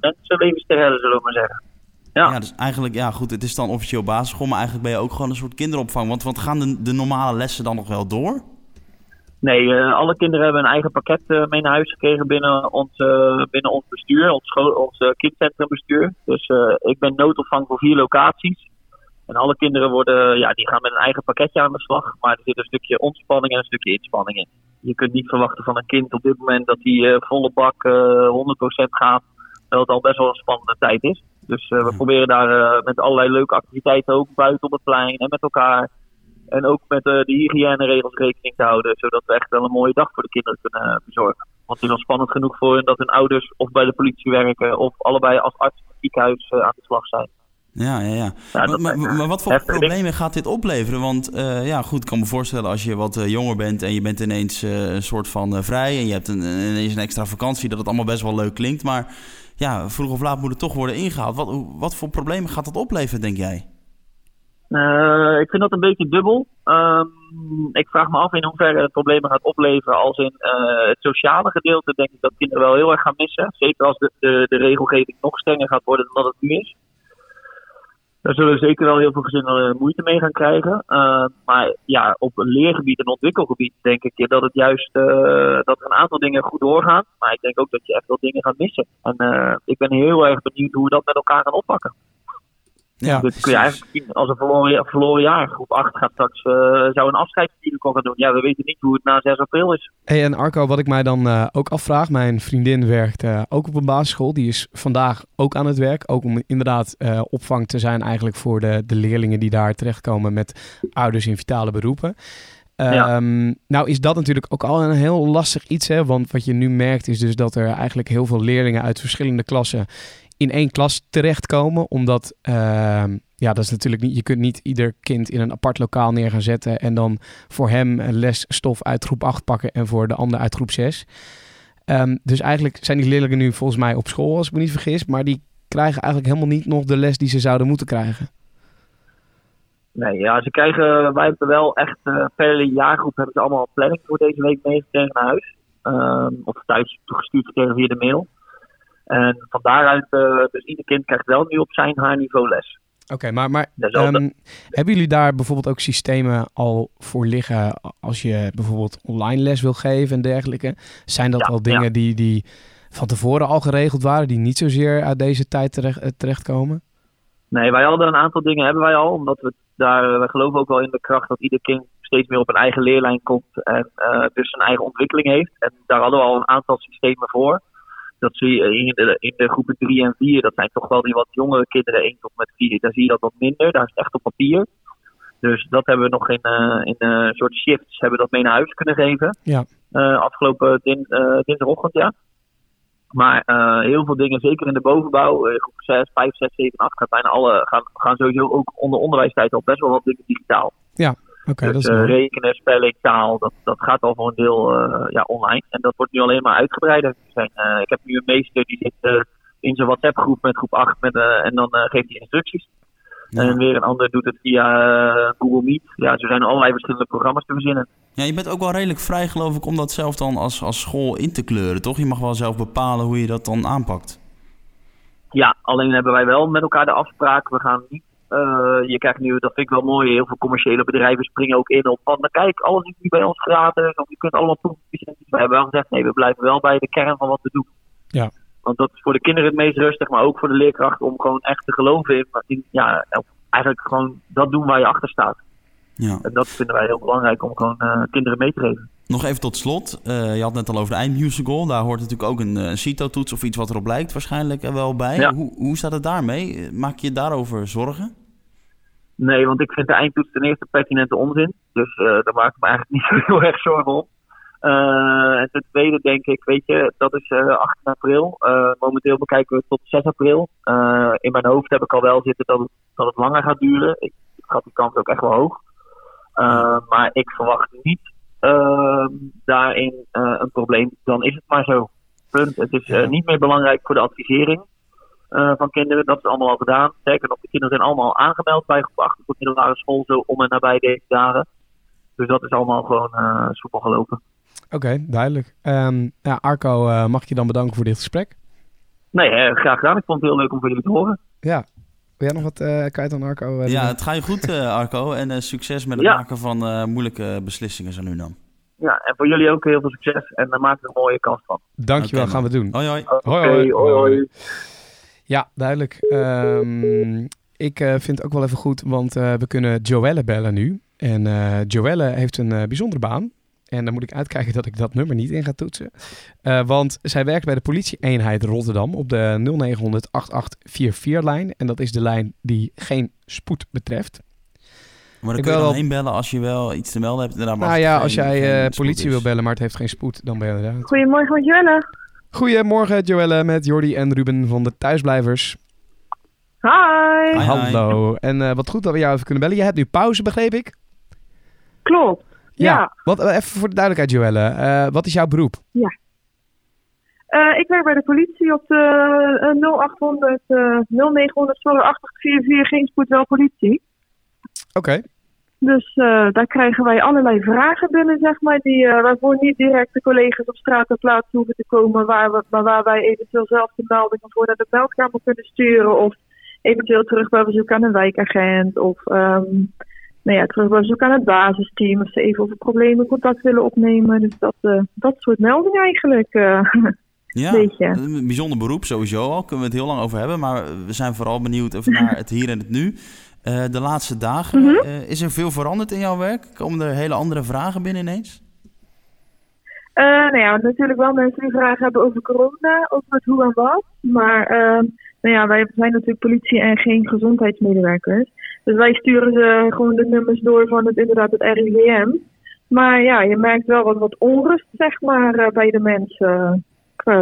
mensenlevens te redden, zullen we maar zeggen. Ja. ja, dus eigenlijk, ja goed, het is dan officieel basisschool, maar eigenlijk ben je ook gewoon een soort kinderopvang. Want, want gaan de, de normale lessen dan nog wel door? Nee, alle kinderen hebben een eigen pakket mee naar huis gekregen binnen ons, binnen ons bestuur, ons, ons kindcentrumbestuur. Dus ik ben noodopvang voor vier locaties. En alle kinderen worden, ja, die gaan met een eigen pakketje aan de slag. Maar er zit een stukje ontspanning en een stukje inspanning in. Je kunt niet verwachten van een kind op dit moment dat hij volle bak uh, 100% gaat. Terwijl het al best wel een spannende tijd is. Dus we proberen daar met allerlei leuke activiteiten ook buiten op het plein en met elkaar. En ook met de hygiëneregels rekening te houden. Zodat we echt wel een mooie dag voor de kinderen kunnen bezorgen. Want het is al spannend genoeg voor hen dat hun ouders of bij de politie werken. Of allebei als arts in het ziekenhuis aan de slag zijn. Ja, ja, ja. ja maar, maar, maar, wat voor problemen gaat dit opleveren? Want uh, ja, goed, ik kan me voorstellen als je wat uh, jonger bent en je bent ineens uh, een soort van vrij en je hebt een, ineens een extra vakantie, dat het allemaal best wel leuk klinkt. Maar ja, vroeg of laat moet het toch worden ingehaald. Wat, wat voor problemen gaat dat opleveren, denk jij? Ik vind dat een beetje dubbel. Um, ik vraag me af in hoeverre het problemen gaat opleveren als in het sociale gedeelte denk ik dat kinderen wel heel erg gaan missen. Zeker als de, de, de regelgeving nog strenger gaat worden dan dat het nu is. Daar zullen zeker wel heel veel gezinnen moeite mee gaan krijgen. Uh, maar ja, op een leergebied en ontwikkelgebied denk ik dat het juist dat er een aantal dingen goed doorgaan. Maar ik denk ook dat je echt wel dingen gaat missen. En ik ben heel erg benieuwd hoe we dat met elkaar gaan oppakken. Ja, dus kun je eigenlijk zien als een verloren, verloren jaar. Groep 8 gaat straks, uh, zou een afscheidsvideo gaan doen. Ja, we weten niet hoe het na 6 april is. Hey, en Arco, wat ik mij dan uh, ook afvraag. Mijn vriendin werkt uh, ook op een basisschool. Die is vandaag ook aan het werk. Ook om inderdaad opvang te zijn eigenlijk voor de, de leerlingen die daar terechtkomen met ouders in vitale beroepen. Ja. Um, nou is dat natuurlijk ook al een heel lastig iets, hè? want wat je nu merkt is dus dat er eigenlijk heel veel leerlingen uit verschillende klassen in één klas terechtkomen, omdat uh, ja, dat is natuurlijk niet, je kunt niet ieder kind in een apart lokaal neer gaan zetten en dan voor hem lesstof uit groep 8 pakken en voor de ander uit groep 6. Um, dus eigenlijk zijn die leerlingen nu volgens mij op school, als ik me niet vergis, maar die krijgen eigenlijk helemaal niet nog de les die ze zouden moeten krijgen. Nee, ja, ze krijgen, wij hebben wel echt, uh, per jaargroep hebben ze allemaal planning voor deze week meegekregen naar huis. Um, of thuis toegestuurd gekregen via de mail. En van daaruit, uh, dus ieder kind krijgt wel nu op zijn haar niveau les. Oké, okay, maar, maar um, hebben jullie daar bijvoorbeeld ook systemen al voor liggen als je bijvoorbeeld online les wil geven en dergelijke? Zijn dat ja, al dingen ja. die, die van tevoren al geregeld waren, die niet zozeer uit deze tijd terecht, terechtkomen? Nee, wij hadden een aantal dingen hebben wij al, omdat we daar, wij geloven ook wel in de kracht dat ieder kind steeds meer op een eigen leerlijn komt en uh, dus zijn eigen ontwikkeling heeft. En daar hadden we al een aantal systemen voor. Dat zie je in de, in de groepen 3 en 4, dat zijn toch wel die wat jongere kinderen, 1 tot met 4. Daar zie je dat wat minder, daar is het echt op papier. Dus dat hebben we nog in, uh, in een uh, soort shifts hebben we dat mee naar huis kunnen geven. Ja. Uh, afgelopen din, dinsdagochtend, ja. Maar heel veel dingen, zeker in de bovenbouw, groep 6, 5, 6, 7, 8, gaan bijna alle, gaan, gaan sowieso ook onder onderwijstijd al best wel wat dingen digitaal. Ja. Okay, dus dat is rekenen, spelling, taal, dat, dat gaat al voor een deel uh, ja, online. En dat wordt nu alleen maar uitgebreider. Zijn, uh, ik heb nu een meester die zit uh, in zijn WhatsApp groep met groep 8 met, en dan geeft hij instructies. Ja. En weer een ander doet het via Google Meet. Ja, zo zijn er allerlei verschillende programma's te verzinnen. Ja, je bent ook wel redelijk vrij geloof ik om dat zelf dan als, als school in te kleuren, toch? Je mag wel zelf bepalen hoe je dat dan aanpakt. Ja, alleen hebben wij wel met elkaar de afspraak. We gaan niet je krijgt nu, dat vind ik wel mooi, heel veel commerciële bedrijven springen ook in op van, nou, kijk, alles is nu bij ons gratis, of je kunt allemaal toevoegen. We hebben wel gezegd, nee, we blijven wel bij de kern van wat we doen. Ja. Want dat is voor de kinderen het meest rustig, maar ook voor de leerkrachten om gewoon echt te geloven in, in ja, eigenlijk gewoon dat doen waar je achter staat. Ja. En dat vinden wij heel belangrijk om gewoon uh, kinderen mee te geven. Nog even tot slot. Uh, je had net al over de eindmusical. Daar hoort natuurlijk ook een, een CITO-toets of iets wat erop lijkt waarschijnlijk er wel bij. Ja. Hoe, hoe staat het daarmee? Maak je daarover zorgen? Nee, want ik vind de eindtoets ten eerste pertinente onzin. Dus uh, daar maak ik me eigenlijk niet zo heel erg zorgen om. Uh, en ten tweede denk ik, weet je, dat is uh, 18 april. momenteel bekijken we tot 6 april. in mijn hoofd heb ik al wel zitten dat het, dat het langer gaat duren. Ik, ik had die kans ook echt wel hoog. maar ik verwacht niet daarin een probleem. Dan is het maar zo. Punt. Het is niet meer belangrijk voor de advisering. Uh, van kinderen. Dat is allemaal al gedaan. Sterker nog, de kinderen zijn allemaal aangemeld bij groep 8 op middelbare school, zo om en nabij deze dagen. Dus dat is allemaal gewoon uh, soepel gelopen. Oké, okay, duidelijk. Um, ja, Arco, uh, mag ik je dan bedanken voor dit gesprek? Nee, graag gedaan. Ik vond het heel leuk om voor jullie te horen. Ja. Wil jij nog wat uh, kwijt aan Arco? ja, het gaat je goed, Arco. En succes met het ja. maken van moeilijke beslissingen zo nu dan. Ja, en voor jullie ook heel veel succes. En daar maken we een mooie kans van. Dankjewel, okay, gaan we doen. Hoi, hoi. Hoi, hoi. Ja, duidelijk. Um, ik uh, vind het ook wel even goed, want uh, we kunnen Joelle bellen nu. En uh, Joelle heeft een bijzondere baan. En dan moet ik uitkijken dat ik dat nummer niet in ga toetsen. want zij werkt bij de politieeenheid Rotterdam op de 0900 8844 lijn. En dat is de lijn die geen spoed betreft. Maar dan ik kun je heen bellen als je wel iets te melden hebt. Nou, nou ja, als jij politie wil bellen, maar het heeft geen spoed, dan ben je er. Goedemorgen Joelle. Goedemorgen Joelle met Jordi en Ruben van de Thuisblijvers. Hi. Hi, Hallo. En uh, wat goed dat we jou even kunnen bellen. Je hebt nu pauze, begreep ik? Klopt. Ja. ja. Wat, even voor de duidelijkheid Joelle. Uh, wat is jouw beroep? Ja. Uh, ik werk bij de politie op de 0800 0900 8844 geen spoed wel politie. Oké. Okay. Dus uh, daar krijgen wij allerlei vragen binnen, zeg maar, die, uh, waarvoor niet direct de collega's op straat ter plaatse hoeven te komen, waar, we, maar waar wij eventueel zelf de meldingen voor naar de meldkamer kunnen sturen. Of eventueel terug bij bezoek aan een wijkagent. Of um, nou ja, terug bij bezoek aan het basisteam. Of ze even over problemen contact willen opnemen. Dus dat, uh, dat soort meldingen eigenlijk. Ja, Beetje. een bijzonder beroep sowieso al. Kunnen we het heel lang over hebben. Maar we zijn vooral benieuwd naar het hier en het nu. Eh, de laatste dagen, Mhm. eh, is er veel veranderd in jouw werk? Komen er hele andere vragen binnen ineens? Eh, nou ja, natuurlijk wel mensen die vragen hebben over corona, over het hoe en wat. Maar eh, nou ja, wij zijn natuurlijk politie en geen gezondheidsmedewerkers. Dus wij sturen ze gewoon de nummers door van het, inderdaad het RIVM. Maar ja, je merkt wel wat, wat onrust, zeg maar, bij de mensen.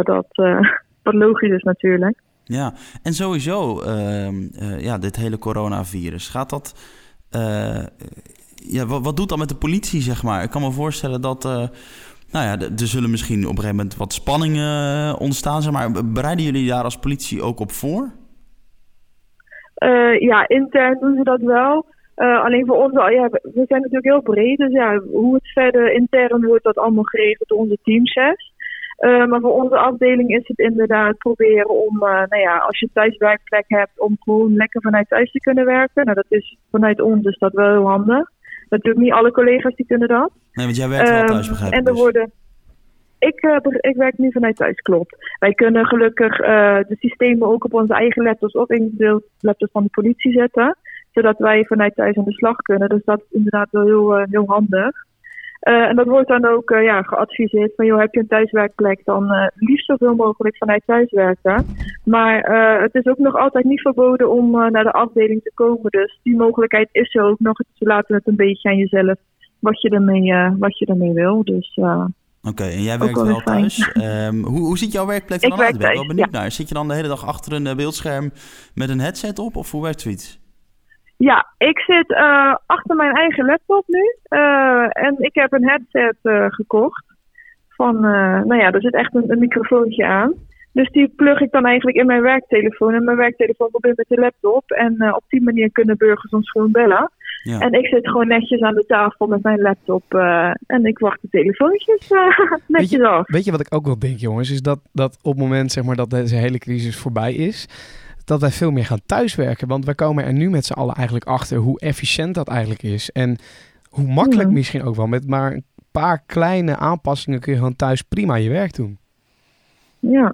Dat, wat logisch is natuurlijk. Ja, en sowieso, ehm, eh, ja, dit hele coronavirus, gaat dat... eh, ja, wat, wat doet dat met de politie, zeg maar? Ik kan me voorstellen dat... eh, nou ja, er zullen misschien op een gegeven moment wat spanningen ontstaan, zeg maar. Bereiden jullie daar als politie ook op voor? Ja, intern doen ze dat wel. Alleen voor ons, we zijn natuurlijk heel breed. Dus ja, hoe het verder intern wordt, dat allemaal geregeld door onze teamchefs. Eh, maar voor onze afdeling is het inderdaad proberen om, eh, nou ja, als je thuiswerkplek hebt, om gewoon lekker vanuit thuis te kunnen werken. Nou, dat is vanuit ons is dat wel heel handig. Natuurlijk niet alle collega's die kunnen dat. Nee, want jij werkt wel Ehm, thuis, begrijp ik. En er dus. worden. Ik, eh, ik werk nu vanuit thuis, klopt. Wij kunnen gelukkig de systemen ook op onze eigen laptops of in de laptops van de politie zetten. Zodat wij vanuit thuis aan de slag kunnen. Dus dat is inderdaad wel heel, heel handig. Eh, en dat wordt dan ook eh, ja, geadviseerd van, joh, heb je een thuiswerkplek, dan eh, liefst zoveel mogelijk vanuit thuis werken. Maar het is ook nog altijd niet verboden om naar de afdeling te komen. Dus die mogelijkheid is er ook nog. Ze laten het een beetje aan jezelf wat je ermee, wat je ermee wil. Dus Oké, en jij werkt wel thuis. Ehm, hoe, hoe ziet jouw werkplek er Ik dan uit? werk Ben ik wel benieuwd naar. Zit je dan de hele dag achter een beeldscherm met een headset op? Of hoe werkt zoiets? Ja, ik zit eh, achter mijn eigen laptop nu. Eh, en ik heb een headset eh, gekocht. Van, nou ja, er zit echt een, een microfoontje aan. Dus die plug ik dan eigenlijk in mijn werktelefoon. En mijn werktelefoon verbindt met de laptop. En op die manier kunnen burgers ons gewoon bellen. Ja. En ik zit gewoon netjes aan de tafel met mijn laptop. en ik wacht de telefoontjes netjes af. Weet je wat ik ook wel denk, jongens? Is dat, dat op het moment zeg maar, dat deze hele crisis voorbij is, dat wij veel meer gaan thuiswerken. Want wij komen er nu met z'n allen eigenlijk achter hoe efficiënt dat eigenlijk is. En hoe makkelijk Ja. misschien ook wel. Met maar een paar kleine aanpassingen kun je gewoon thuis prima je werk doen. Ja.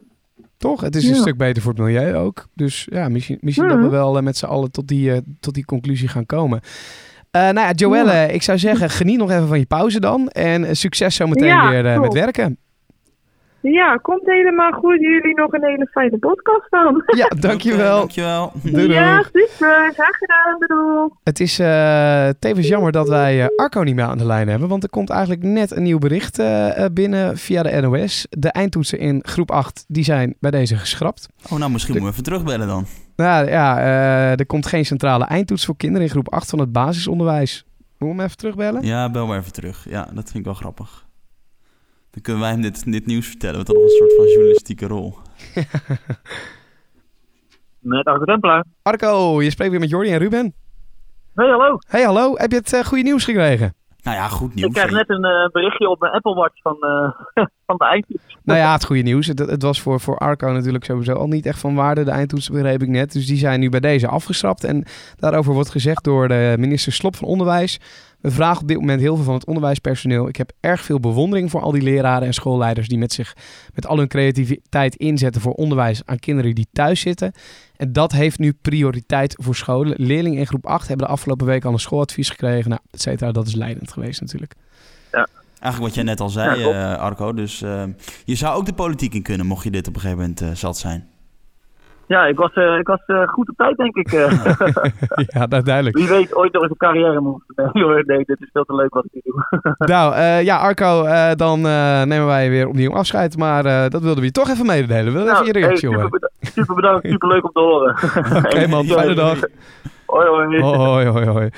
Toch? Het is een stuk beter voor het milieu ook. Dus ja, misschien, misschien Ja. dat we wel eh, met z'n allen tot die, eh, tot die conclusie gaan komen. Eh nou ja, Joelle, ik zou zeggen, geniet nog even van je pauze dan. En succes zometeen weer met werken. Ja, komt helemaal goed. Jullie nog een hele fijne podcast dan. Ja, dankjewel. Oké, dankjewel. Doei, ja, doei. super. Graag gedaan. Bedoel. Het is eh, tevens jammer dat wij eh, Arco niet meer aan de lijn hebben. Want er komt eigenlijk net een nieuw bericht eh, binnen via de NOS. De eindtoetsen in groep 8 die zijn bij deze geschrapt. Oh, nou, misschien moeten we even terugbellen dan. Nou ja, eh, er komt geen centrale eindtoets voor kinderen in groep 8 van het basisonderwijs. Moeten we hem even terugbellen? Ja, bel maar even terug. Ja, dat vind ik wel grappig. Dan kunnen wij hem dit, dit nieuws vertellen. Want nog een soort van journalistieke rol. Met Arco Tempelaar. Arco, je spreekt weer met Jordi en Ruben. Hey, hallo. Hey, hallo. Heb je het eh, goede nieuws gekregen? Nou ja, goed nieuws. Ik krijg net een eh, berichtje op mijn Apple Watch van, eh, van de eindtoets. Nou ja, het goede nieuws. Het, het was voor, voor Arco natuurlijk sowieso al niet echt van waarde. De eindtoetsen begreep ik net. Dus die zijn nu bij deze afgeschrapt. En daarover wordt gezegd door de minister Slop van Onderwijs. We vragen op dit moment heel veel van het onderwijspersoneel. Ik heb erg veel bewondering voor al die leraren en schoolleiders die met zich met al hun creativiteit inzetten voor onderwijs aan kinderen die thuis zitten. En dat heeft nu prioriteit voor scholen. Leerlingen in groep 8 hebben de afgelopen week al een schooladvies gekregen. Nou, et cetera. Dat is leidend geweest natuurlijk. Eigenlijk wat jij net al zei, Ja, eh, Arco. Dus eh, je zou ook de politiek in kunnen, mocht je dit op een gegeven moment eh, zat zijn. Ja, ik was, eh, ik was eh, goed op tijd, denk ik. eh. ja, nou, duidelijk. Wie weet ooit nog eens een carrière moet. Nee, nee, dit is veel te leuk wat ik hier doe. Nou, ja, Arco, dan nemen wij weer opnieuw afscheid. Maar dat wilden we je toch even mededelen. We willen Nou, even je hey, reactie super, beda- super bedankt, super leuk om te horen. Oké man, fijne dag. Hoi, hoi. Hoi, hoi, hoi.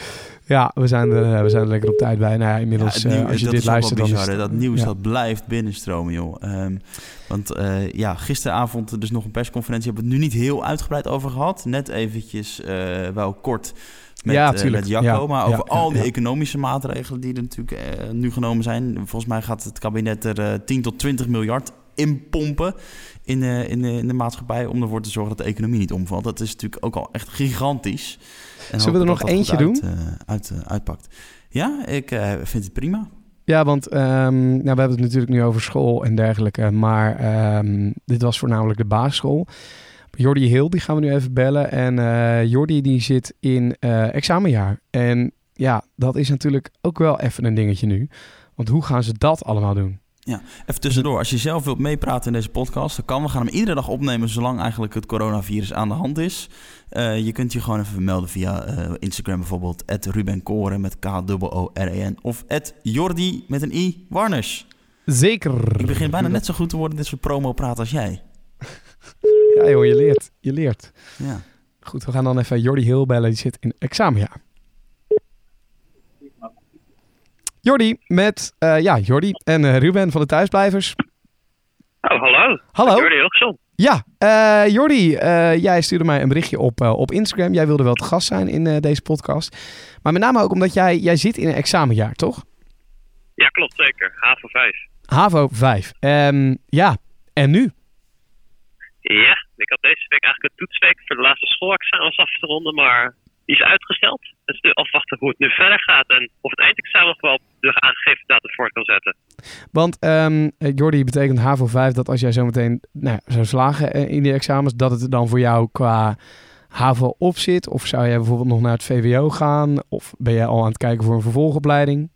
Ja, we zijn, er, eh, we zijn er lekker op tijd bij. Nou ja, inmiddels, het eh, nieuw- als je dit is luistert, dan is bizar, het... hè. Dat nieuws ja. dat blijft binnenstromen, joh. Ehm, want eh, ja, gisteravond dus nog een persconferentie. Hebben we het nu niet heel uitgebreid over gehad. Net eventjes wel kort met, Ja, met Jacco. Ja, maar ja, over ja, al die ja. economische maatregelen die er natuurlijk nu genomen zijn. Volgens mij gaat het kabinet er eh 10 tot 20 miljard inpompen in, eh, in, de- in de maatschappij... om ervoor te zorgen dat de economie niet omvalt. Dat is natuurlijk ook al echt En Zullen we er nog eentje doen? Uit, eh, uit, eh, uitpakt. Ja, ik eh, vind het prima. Ja, want ehm, nou, we hebben het natuurlijk nu over school en dergelijke. Maar ehm, dit was voornamelijk de basisschool. Jordi Hill, die gaan we nu even bellen. En eh Jordi die zit in eh, examenjaar. En ja, dat is natuurlijk ook wel even een dingetje nu. Want hoe gaan ze dat allemaal doen? Even tussendoor, als je zelf wilt meepraten in deze podcast, dan kan. We gaan hem iedere dag opnemen zolang eigenlijk het coronavirus aan de hand is. Eh, je kunt je gewoon even melden via eh, Instagram bijvoorbeeld, Ruben Koren met K-O-O-R-E-N of Jordi met een I, Warners. Zeker. Ik begin bijna net zo goed te worden in dit soort promo praten als jij. Ja joh, je leert. Je leert. Ja. Goed, we gaan dan even Jordi Hill bellen. Die zit in examenjaar. Jordi met, eh, ja, Jordi en eh, Ruben van de Thuisblijvers. Oh, hallo. Hallo. Jordi Hilgson. Ja, eh, Jordi, jij stuurde mij een berichtje op, op Instagram. Jij wilde wel te gast zijn in deze podcast. Maar met name ook omdat jij, jij zit in een examenjaar, toch? Ja, klopt zeker. HAVO 5. HAVO 5. Ehm, ja, en nu? Ja, ik had deze week eigenlijk een toetsweek voor de laatste schoolexamens af te ronden, maar die is uitgesteld. Dus nu afwachten hoe het nu verder gaat en of het eindexamen nog wel de aangegeven datum voort kan zetten. Want ehm eh, Jordi betekent HAVO 5 dat als jij zometeen nou, ja, zou slagen eh, in die examens, dat het dan voor jou qua HAVO op zit? Of zou jij bijvoorbeeld nog naar het VWO gaan? Of ben jij al aan het kijken voor een vervolgopleiding?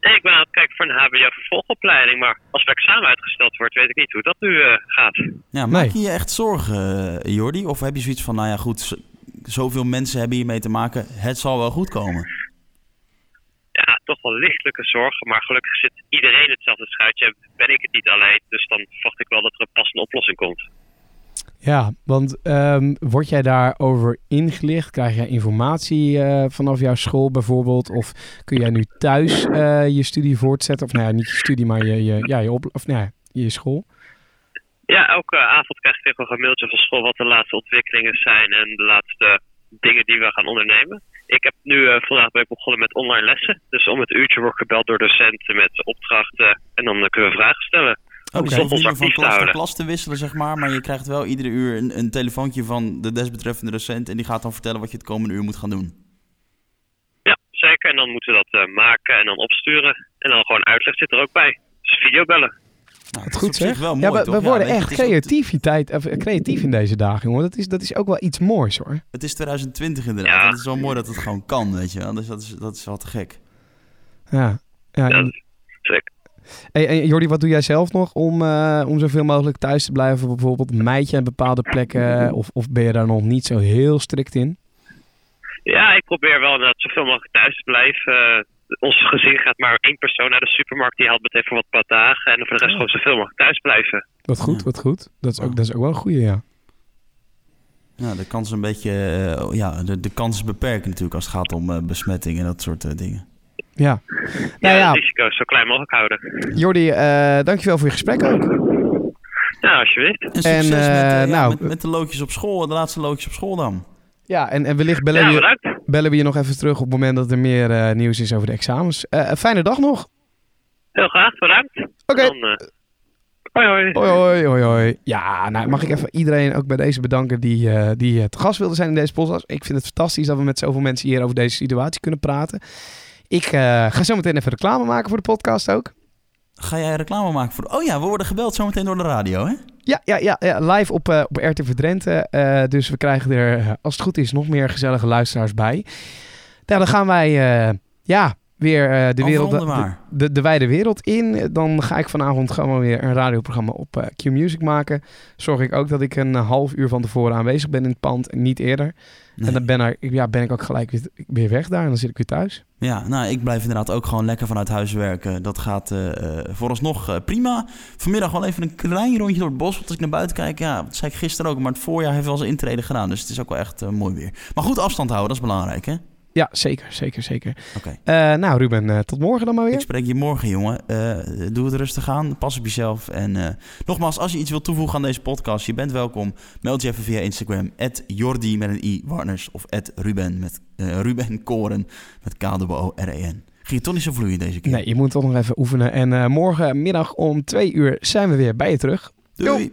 Ik ben aan het kijken voor een HBO-vervolgopleiding, maar als het examen uitgesteld wordt, weet ik niet hoe dat nu eh, gaat. Ja, maak je je echt zorgen, Jordi? Of heb je zoiets van, nou ja, goed, zoveel mensen hebben hiermee te maken, het zal wel goed komen? Ja, toch wel lichtelijke zorgen, maar gelukkig zit iedereen hetzelfde schuitje. Ben ik het niet alleen, dus dan verwacht ik wel dat er een passende oplossing komt. Ja, want ehm, word jij daarover ingelicht? Krijg jij informatie eh, vanaf jouw school bijvoorbeeld? Of kun jij nu thuis eh, je studie voortzetten? Of nou ja, niet je studie, maar je, je, ja, je, op, of, nou ja, je school? Ja, elke avond krijg ik nog een mailtje van school wat de laatste ontwikkelingen zijn en de laatste dingen die we gaan ondernemen. Ik heb nu eh, vandaag ben ik begonnen met online lessen. Dus om het uurtje word ik gebeld door docenten met opdrachten en dan eh, kunnen we vragen stellen. Oké, okay. niet meer van klas naar klas te wisselen, zeg maar. Maar je krijgt wel iedere uur een, een telefoontje van de desbetreffende docent. En die gaat dan vertellen wat je het komende uur moet gaan doen. Ja, zeker. En dan moeten we dat eh, maken en dan opsturen. En dan gewoon uitleg zit er ook bij. Dus videobellen. Nou, Het dat goed zeg. wel ja, mooi, we, toch? we worden echt creativiteit, of, eh, creatief in deze dagen, jongen. Dat is, dat is ook wel iets moois hoor. Het is 2020 inderdaad. Ja. En het is wel mooi dat het gewoon kan, weet je wel. Dus dat is, dat is wel te gek. Ja. ja Ja, zeker. Hey, en Jordi, wat doe jij zelf nog om, eh, om zoveel mogelijk thuis te blijven? Bijvoorbeeld meid je aan bepaalde plekken of, of ben je daar nog niet zo heel strikt in? Ja, ik probeer wel inderdaad zoveel mogelijk thuis te blijven. Ons gezin gaat maar één persoon naar de supermarkt. Die haalt meteen voor wat paar dagen. En voor de rest gewoon zoveel mogelijk thuis blijven. Wat goed, Ja. wat goed. Dat is ook, dat is ook wel een goeie, ja. Ja, de kans is een beetje... eh, ja, de, de kans is beperkt natuurlijk als het gaat om eh, besmetting en dat soort eh, dingen. Ja. Ja, Nou ja, het risico zo klein mogelijk houden. Jordi, eh, dankjewel voor je gesprek ook. Ja, alsjeblieft. En succes En, met, ja, nou- met, met de loodjes op school, de laatste loodjes op school dan. Ja, en, en wellicht bellen, Ja. Bellen we je nog even terug op het moment dat er meer eh, nieuws is over de examens. Eh, fijne dag nog. Heel graag, bedankt. Oké. Eh, hoi hoi. Hoi, hoi, hoi, hoi. Ja, nou mag ik even iedereen ook bij deze bedanken die, eh, die te gast wilde zijn in deze podcast. Ik vind het fantastisch dat we met zoveel mensen hier over deze situatie kunnen praten. Ik eh, ga zo meteen even reclame maken voor de podcast ook. Ga jij reclame maken voor... Oh ja, we worden gebeld zometeen door de radio, hè? Ja, ja, ja, ja live op, eh, op RTV Drenthe. Eh, dus we krijgen er, eh, als het goed is, nog meer gezellige luisteraars bij. Nou, dan gaan wij ja, weer de, wereld, de, de, de wijde wereld in. Dan ga ik vanavond gewoon weer een radioprogramma op Q-Music maken. Zorg ik ook dat ik een half uur van tevoren aanwezig ben in het pand en niet eerder. Nee. En dan ben, er, ja, ben ik ook gelijk weer, weer weg daar en dan zit ik weer thuis. Ja, nou, ik blijf inderdaad ook gewoon lekker vanuit huis werken. Dat gaat eh eh, vooralsnog eh, prima. Vanmiddag wel even een klein rondje door het bos. Want als ik naar buiten kijk, ja, dat zei ik gisteren ook. Maar het voorjaar heeft wel zijn intrede gedaan. Dus het is ook wel echt mooi weer. Maar goed afstand houden, dat is belangrijk, hè? Ja, zeker, zeker, zeker. Oké. Eh, nou Ruben, eh, tot morgen dan maar Ik weer. spreek je morgen, jongen. Eh, doe het rustig aan. Pas op jezelf. En nogmaals, als je iets wilt toevoegen aan deze podcast, je bent welkom. Meld je even via Instagram. Jordi met een i Warners. Of Ruben met Ruben Koren met K-O-O-R-E-N. Ging je toch niet zo vloeien deze keer? Nee, je moet toch nog even oefenen. En eh, morgenmiddag om twee uur zijn we weer bij je terug. Doei.